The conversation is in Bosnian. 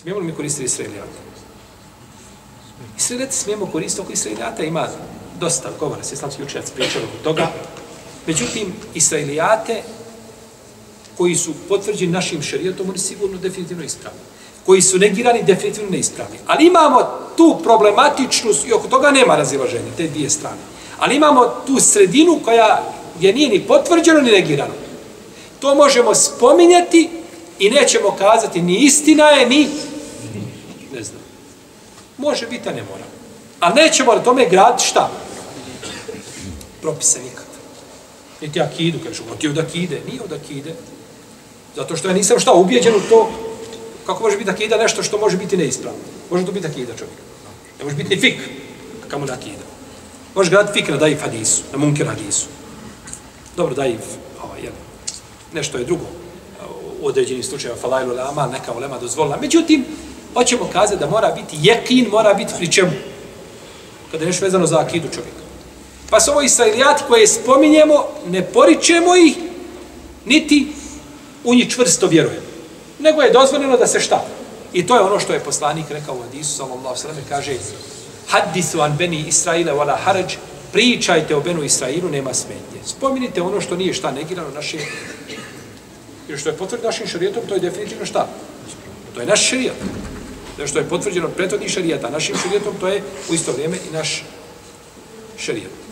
Smijemo li mi koristiti Israelijata? Israelijata smijemo koristiti, oko Israelijata ima dosta govora, se islamski učenjaci pričali oko toga. Međutim, Israelijate koji su potvrđeni našim šerijatom, oni sigurno definitivno ispravni. Koji su negirani, definitivno neispravni. Ali imamo tu problematičnost i oko toga nema razilaženja, te dvije strane. Ali imamo tu sredinu koja je nije ni potvrđeno, ni negirano. To možemo spominjati i nećemo kazati ni istina je, ni... Ne znam. Može biti, a ne mora. A nećemo na tome grad šta? Propise nikakve. Niti akidu, kažu, on ti od akide. Nije od akide. Zato što ja nisam šta ubijeđen u to. Kako može biti akida nešto što može biti neispravno? Može to biti akida čovjek. Ne može biti ni fik. Kamo na akida. Može graditi fik na daif hadisu, na munker hadisu. Dobro, daif, ovaj, jedan. nešto je drugo. U određenim slučajima, falajlu lama, neka ulema dozvolila. Međutim, hoćemo kazati da mora biti jekin, mora biti pri čemu? Kada je nešto vezano za akidu čovjeka. Pa su ovo israelijati koje spominjemo, ne poričemo ih, niti u njih čvrsto vjerujemo. Nego je dozvoljeno da se šta? I to je ono što je poslanik rekao u Hadisu, sallallahu sallam, kaže Hadisu an beni Israila wala haraj, pričajte o Benu Israilu, nema smetnje. Spominite ono što nije šta negirano naše, jer što je potvrđeno našim šarijetom, to je definitivno šta? To je naš šarijet. Jer što je potvrđeno prethodnih šarijeta našim šarijetom, to je u isto vrijeme i naš šarijet.